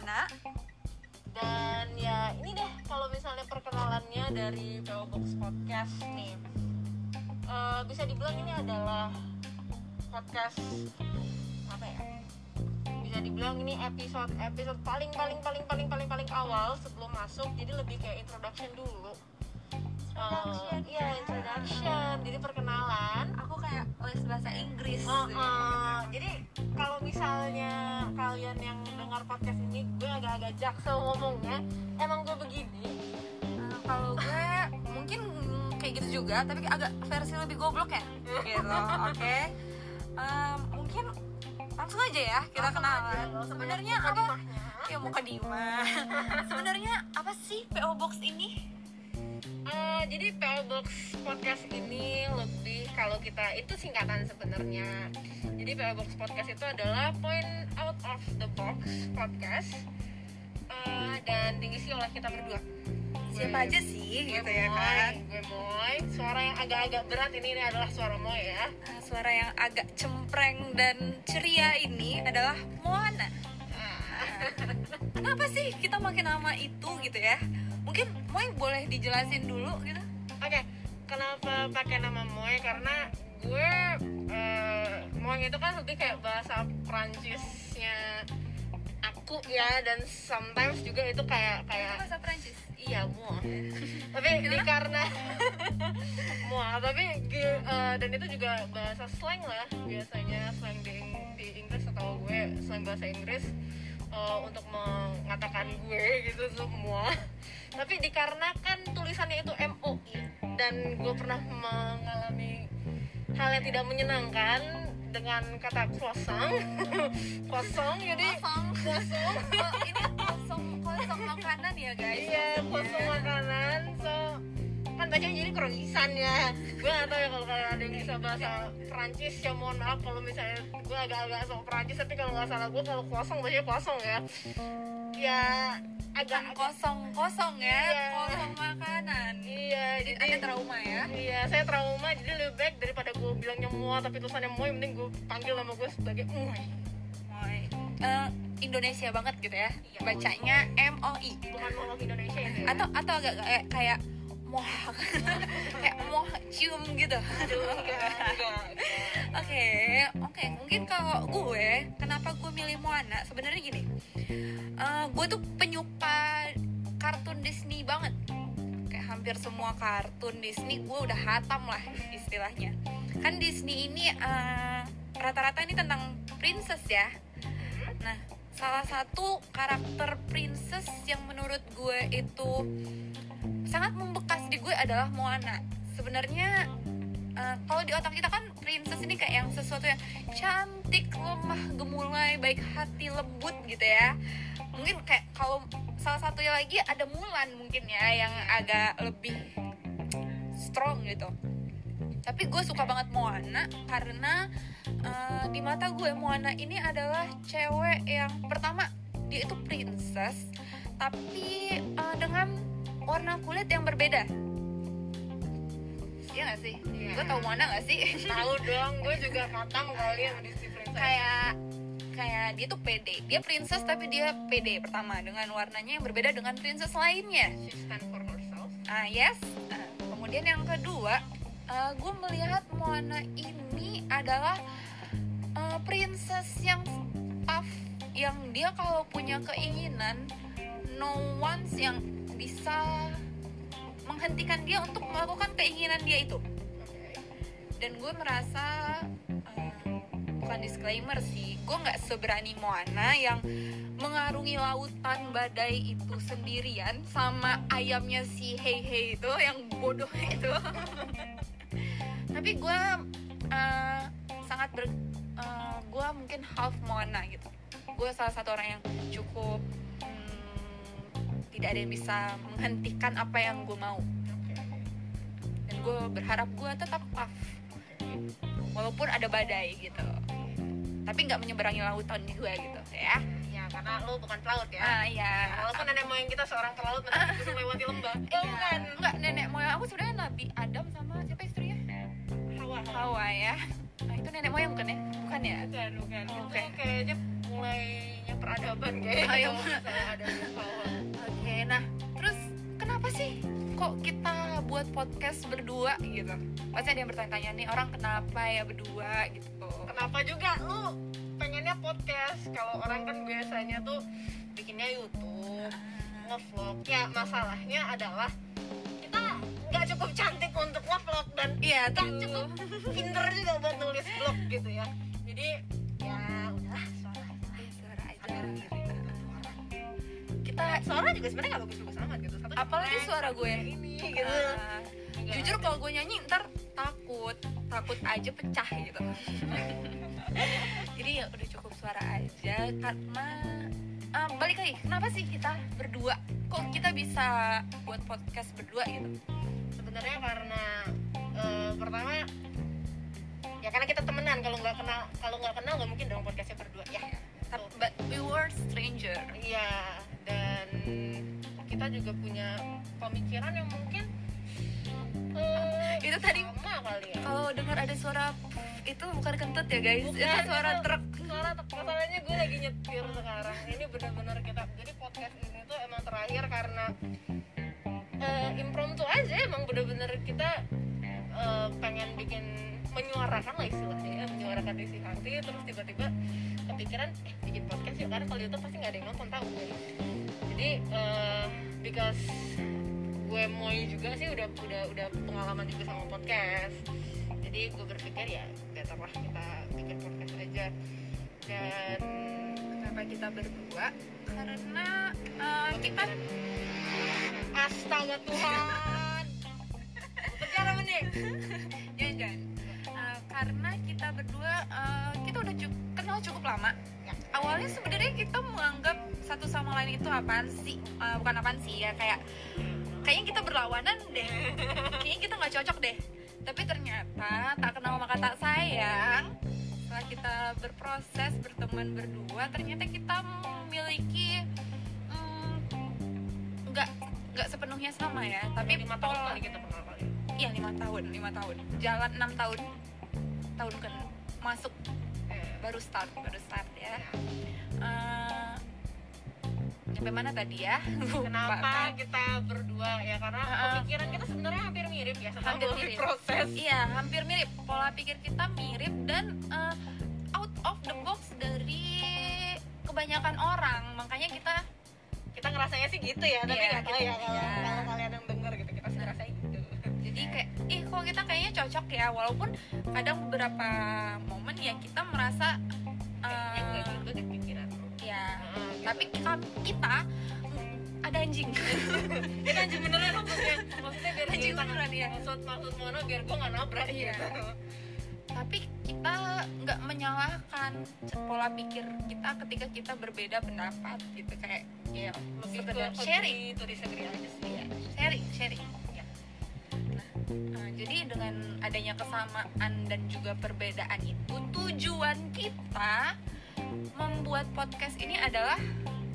Moana. dan ya ini deh kalau misalnya perkenalannya dari PO Box Podcast nih. Eh, bisa dibilang ini adalah podcast apa ya? Bisa dibilang ini episode episode paling paling paling paling paling paling awal sebelum masuk. Jadi lebih kayak introduction dulu. Introduction, Eh, Iya, introduction. Jadi perkenalan. Aku kayak les bahasa Inggris. Oh, oh. jadi kalau misalnya kalian yang dengar podcast ini gue agak-agak jaksel ngomongnya emang gue begini Eh, kalau gue mungkin mm, kayak gitu juga, tapi agak versi lebih goblok ya. Gitu. Oke. Em, mungkin langsung aja ya kita Langsung kenalan. Sebenarnya apa? Ya muka Dima. Sebenarnya apa sih PO Box ini? Eh, jadi PO Box podcast ini lebih kalau kita itu singkatan sebenarnya. Jadi PO Box podcast itu adalah point out of the box podcast Eh, dan diisi oleh kita berdua. Siapa Gue- aja sih gue gitu ya Moy, kan? gue Moy suara yang agak-agak berat ini, ini adalah suara Moy ya. Nah, suara yang agak cempreng dan ceria ini adalah Moana. Kenapa sih kita pakai nama itu gitu ya? Mungkin Moy boleh dijelasin dulu gitu. Oke, kenapa pakai nama Moy? Karena gue eh, Moy itu kan lebih kayak bahasa Prancisnya aku ya dan sometimes juga itu kayak Itu kayak bahasa Prancis. iya moi. tapi di karena moi tapi eh, dan itu juga bahasa slang lah biasanya slang di, di Inggris atau gue slang bahasa Inggris eh, untuk mengatakan gue gitu semua. Tapi dikarenakan tulisannya itu MOI dan gue pernah mengalami hal yang tidak menyenangkan dengan kata kosong. Kosong jadi Kosong. kosong. Oh, ini kosong kosong makanan ya guys. iya kosong makanan. so kan bacanya jadi kerogisan ya gue gak tau ya kalau kalian ada yang bisa bahasa Perancis ya mohon maaf kalau misalnya gue agak-agak sok Perancis tapi kalau nggak salah gue kalau kosong bacanya kosong ya ya agak kosong kosong ya, Iya. kosong makanan. iya Jadi jadi ada trauma ya. Iya, saya trauma jadi lebih baik daripada gue bilangnya mua tapi tulisannya moy mending gue panggil nama gue sebagai moy. Moy. Eh, Indonesia banget gitu ya. Iya. Bacanya M O I. Bukan Indonesia ya. Atau atau agak kayak kayak moh kayak moh cium gitu. Oke, oke. Mungkin kalau gue, kenapa gue milih Moana? Sebenarnya gini, eh, gue tuh penyuka kartun Disney banget. Kayak hampir semua kartun Disney gue udah hatam lah istilahnya. Kan Disney ini eh, rata-rata ini tentang princess ya. Nah, salah satu karakter princess yang menurut gue itu sangat membekas di gue adalah Moana. Sebenarnya uh, kalau di otak kita kan princess ini kayak yang sesuatu yang cantik, lemah, gemulai, baik hati, lembut gitu ya. Mungkin kayak kalau salah satunya lagi ada Mulan mungkin ya yang agak lebih strong gitu. Tapi gue suka banget Moana karena uh, di mata gue Moana ini adalah cewek yang pertama dia itu princess tapi uh, dengan warna kulit yang berbeda. Iya gak sih? Iya. Gue tau Moana gak sih? Tahu dong, gue juga katam kali sama Disney Princess. kayak kayak dia tuh pede. Dia princess tapi dia pede pertama dengan warnanya yang berbeda dengan princess lainnya. She stand for herself. Ah yes. Ah, kemudian yang kedua, gue melihat Moana ini adalah eh, princess yang tough, yang dia kalau punya keinginan, no one yang bisa menghentikan dia untuk melakukan keinginan dia itu. Dan gue merasa eh, bukan disclaimer sih, gue nggak seberani Moana yang mengarungi lautan badai itu sendirian sama ayamnya si Hei Hei itu yang bodoh itu. Tapi gue eh, sangat ber, gue mungkin half Moana gitu. Gue salah satu orang yang cukup tidak ada yang bisa menghentikan apa yang gue mau. Dan gue berharap gue tetap tough walaupun ada badai gitu. Tapi nggak menyeberangi lautan juga gitu ya. Ya, karena lo bukan pelaut ya. Ah iya. Walaupun nenek moyang kita seorang pelaut tapi bisa melewati lembah. Oh, Iya. bukan. Enggak, nenek moyang aku sebenarnya Nabi Adam sama siapa istrinya? sawah ya nah, itu nenek moyang bukan ya bukan ya bukan bukan Oke. itu kayaknya mulainya peradaban kayaknya Oh, iya, podcast berdua gitu. Pasti ada yang bertanya-tanya nih orang kenapa ya berdua gitu. Kenapa juga? Lu pengennya podcast. Kalau orang kan biasanya tuh bikinnya YouTube ngevlog. Ya masalahnya adalah kita nggak cukup cantik untuk ngevlog dan iya nggak tuh. cukup pinter juga buat nulis blog gitu ya. Jadi ya udahlah suara aja. Suara aja kita suara juga sebenarnya nggak bagus-bagus amat gitu apalagi suara gue ini gitu. Nggak jujur kalau gue nyanyi ntar takut. Takut aja pecah gitu. Jadi ya udah cukup suara aja karena ah, balik lagi kenapa sih kita berdua? Kok kita bisa buat podcast berdua gitu? Sebenarnya karena eh, pertama ya karena kita temenan. Kalau nggak kenal kalau nggak kenal nggak mungkin dong podcastnya berdua ya. Tapi- but we were stranger. Iya dan kita juga punya pemikiran yang mungkin eh, Itu tadi- kali ya. kalau dengar ada suara itu bukan kentut ya guys. Bukan, itu suara itu truk. suara truk. Masalahnya gue lagi nyetir sekarang. Ini benar-benar kita jadi podcast ini tuh emang terakhir karena eh, impromptu aja. Emang bener-bener kita eh, pengen bikin menyuarakan lah istilahnya ya, menyuarakan isi hati. Terus tiba-tiba kepikiran eh bikin podcast yuk. Karena kalau YouTube pasti nggak ada yang nonton tahu. guys jadi eh, because gue mau juga sih udah udah udah pengalaman juga sama podcast. Jadi gue berpikir ya better lah kita bikin podcast aja. Dan kenapa kita berdua? Karena eh, kita astaga Tuhan. Berbicara menit jangan jangan Eh, karena kita berdua eh, kita udah cu- kenal cukup lama. Ya. Awalnya sebenarnya kita menganggap satu sama lain itu apaan sih? Eh, bukan apaan sih ya kayak kayaknya kita berlawanan deh. Kayaknya kita nggak cocok deh. Tapi ternyata tak kenal maka tak sayang setelah kita berproses berteman berdua ternyata kita memiliki mm, nggak nggak sepenuhnya sama ya. Tapi lima tahun kali kita kenal kali. Iya lima tahun, lima tahun. Jalan enam tahun, tahun ke masuk baru start, baru start ya. Eh, sampai mana tadi ya? Lupa. kenapa kita berdua ya karena Heeh. pemikiran kita sebenarnya hampir mirip ya Hampir mirip. proses Iya, hampir mirip. Pola pikir kita mirip dan eh, out of the box dari kebanyakan orang. Makanya kita kita ngerasanya sih gitu ya tapi Iya, nggak tahu gitu. ya kalau kalau kalian kok kita kayaknya cocok ya walaupun kadang beberapa momen ya kita merasa kayaknya nggak gitu deh pikiran ya gitu. tapi kita, kita mm, ada anjing ini anjing beneran maksudnya maksudnya biar Anjing beneran, iya. maksud maksud mono biar gue nggak nabrak Iya. gitu tapi kita nggak menyalahkan pola pikir kita ketika kita berbeda pendapat gitu kayak ya lebih sekedar sharing itu disagree aja sih ya sharing sharing ya. Nah, eh, jadi dengan adanya kesamaan dan juga perbedaan itu tujuan kita membuat podcast ini adalah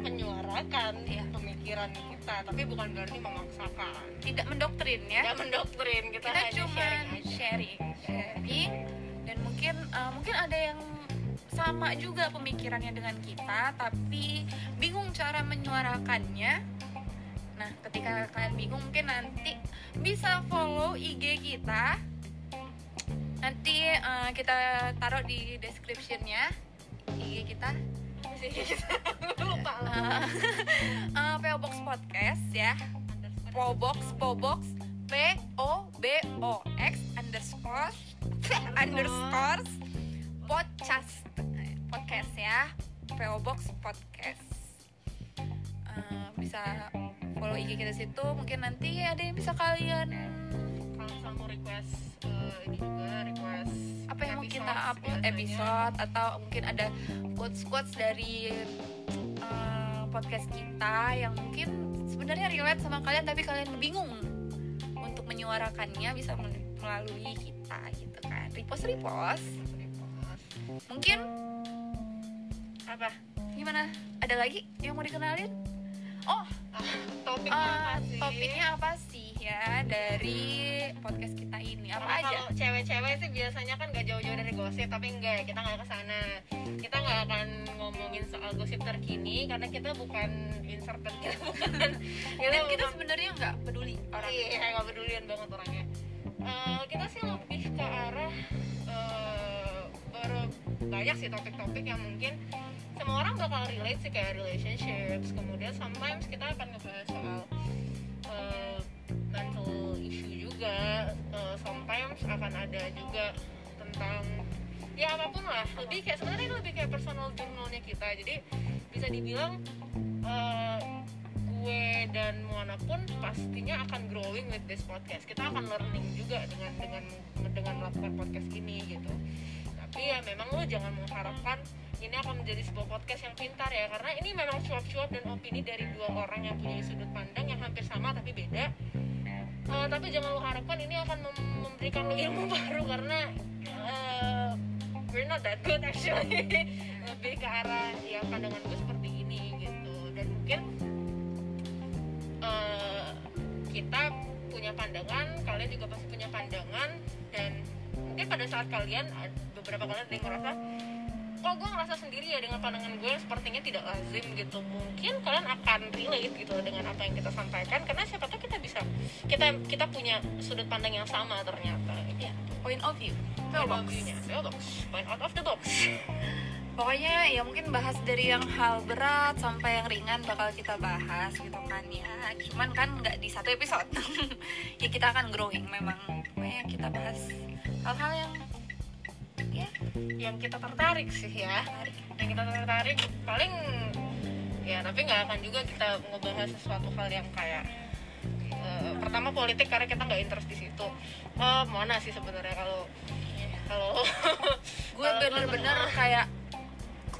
menyuarakan Iya. pemikiran kita tapi bukan berarti memaksakan. Tidak mendoktrin ya. Ya mendoktrin kita, kita hanya cuma sharing sharing. Sharing dan mungkin uh, mungkin ada yang sama juga pemikirannya dengan kita tapi bingung cara menyuarakannya nah ketika kalian bingung mungkin nanti bisa follow IG kita. Nanti uh, kita taruh di descriptionnya IG kita. Lupa lah. Uh, uh, PO Box Podcast ya. Pobox Pobox P O B O X underscore underscore podcast. Podcast ya. PO Box Podcast Eh, bisa follow IG kita situ mungkin nanti ada yang bisa kalian kalau misalnya mau request eh, ini juga request apa yang mau kita upload biasanya. episode atau mungkin ada quotes quotes dari uh, podcast kita yang mungkin sebenarnya relate sama kalian tapi kalian bingung untuk menyuarakannya bisa mel- melalui kita gitu kan. Repost repost. Mungkin apa? Gimana? Ada lagi yang mau dikenalin oh topiknya uh, apa sih? topiknya apa sih ya dari podcast kita ini? Apa Karena aja? kalau cewek-cewek sih biasanya kan gak jauh-jauh dari gosip tapi enggak kita nggak ke sana kita nggak akan ngomongin soal gosip terkini karena kita bukan inserter kita bukan. Kita, dan kita sebenarnya nggak peduli orang iya nggak pedulian banget orangnya. Eh, kita sih lebih ke arah eh, ber- banyak sih topik-topik yang mungkin semua orang bakal relate sih kayak relationships kemudian sometimes kita akan ngebahas soal eh, mental issue juga Eh, sometimes akan ada juga tentang ya apa pun lah lebih kayak sebenarnya lebih kayak personal journalnya kita. Jadi bisa dibilang eh, gue dan Moana pun pastinya akan growing with this podcast. Kita akan learning juga dengan dengan dengan melakukan podcast ini gitu tapi ya memang lo jangan mengharapkan ini akan menjadi sebuah podcast yang pintar ya karena ini memang cuap-cuap dan opini dari dua orang yang punya sudut pandang yang hampir sama tapi beda. Eh, tapi jangan lo harapkan ini akan mem- memberikan lo ilmu baru karena eh, we're not that good actually. Lebih ke arah ya pandangan gue seperti ini gitu. Dan mungkin eh, kita punya pandangan kalian juga pasti punya pandangan dan mungkin pada saat kalian beberapa kalian ada yang ngerasa kok gue ngerasa sendiri ya dengan pandangan gue yang sepertinya tidak lazim gitu mungkin kalian akan relate gitu dengan apa yang kita sampaikan karena siapa tahu kita bisa kita kita punya sudut pandang yang sama ternyata ya point of view Point box. of view-nya. Point out of the box. pokoknya ya mungkin bahas dari yang hal berat sampai yang ringan bakal kita bahas gitu kan ya cuman kan nggak di satu episode ya kita akan growing memang pokoknya kita bahas hal-hal yang ya Yang kita tertarik sih ya. Yang kita tertarik paling ya tapi nggak akan juga kita ngebahas sesuatu hal yang kayak eh, pertama politik karena kita nggak interest di situ. Oh, mana sih sebenarnya kalau kalau gue bener-bener kayak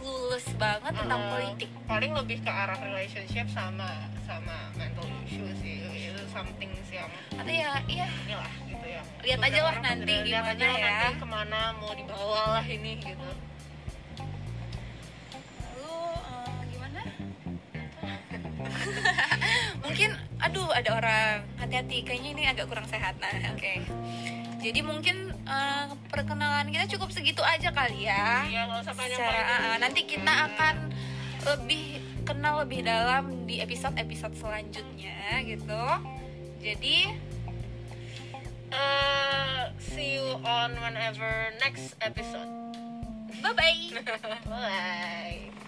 clueless banget tentang Eh, politik. Paling lebih ke arah relationship sama sama mental issue sih. Itu something yang atau ya iya. inilah gitu ya. Lihat aja lah nanti lihat gimana aja lah ya. nanti ke mana mau dibawa lah ini gitu. Lu eh, gimana? Mungkin aduh ada orang hati-hati. Kayaknya ini agak kurang sehat. Nah oke jadi mungkin eh, perkenalan kita cukup segitu aja kali ya. Iya nggak usah panjang secara ah, nanti kita akan lebih kenal lebih dalam di episode-episode selanjutnya gitu. Jadi uh, see you on whenever next episode. Bye bye bye